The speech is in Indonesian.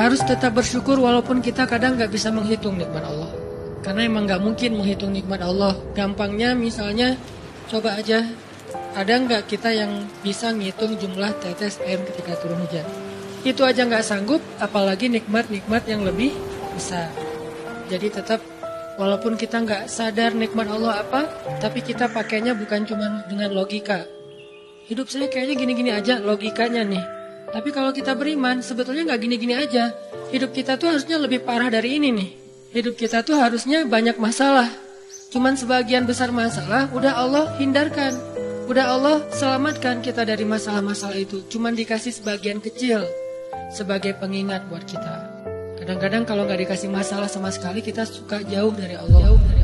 harus tetap bersyukur walaupun kita kadang nggak bisa menghitung nikmat Allah. Karena emang nggak mungkin menghitung nikmat Allah. Gampangnya misalnya coba aja ada nggak kita yang bisa ngitung jumlah tetes air ketika turun hujan? Itu aja nggak sanggup, apalagi nikmat-nikmat yang lebih besar. Jadi tetap walaupun kita nggak sadar nikmat Allah apa, tapi kita pakainya bukan cuma dengan logika. Hidup saya kayaknya gini-gini aja logikanya nih. Tapi kalau kita beriman, sebetulnya nggak gini-gini aja. Hidup kita tuh harusnya lebih parah dari ini nih. Hidup kita tuh harusnya banyak masalah. Cuman sebagian besar masalah udah Allah hindarkan. Udah Allah selamatkan kita dari masalah-masalah itu. Cuman dikasih sebagian kecil sebagai pengingat buat kita. Kadang-kadang kalau nggak dikasih masalah sama sekali kita suka jauh dari Allah. Jauh dari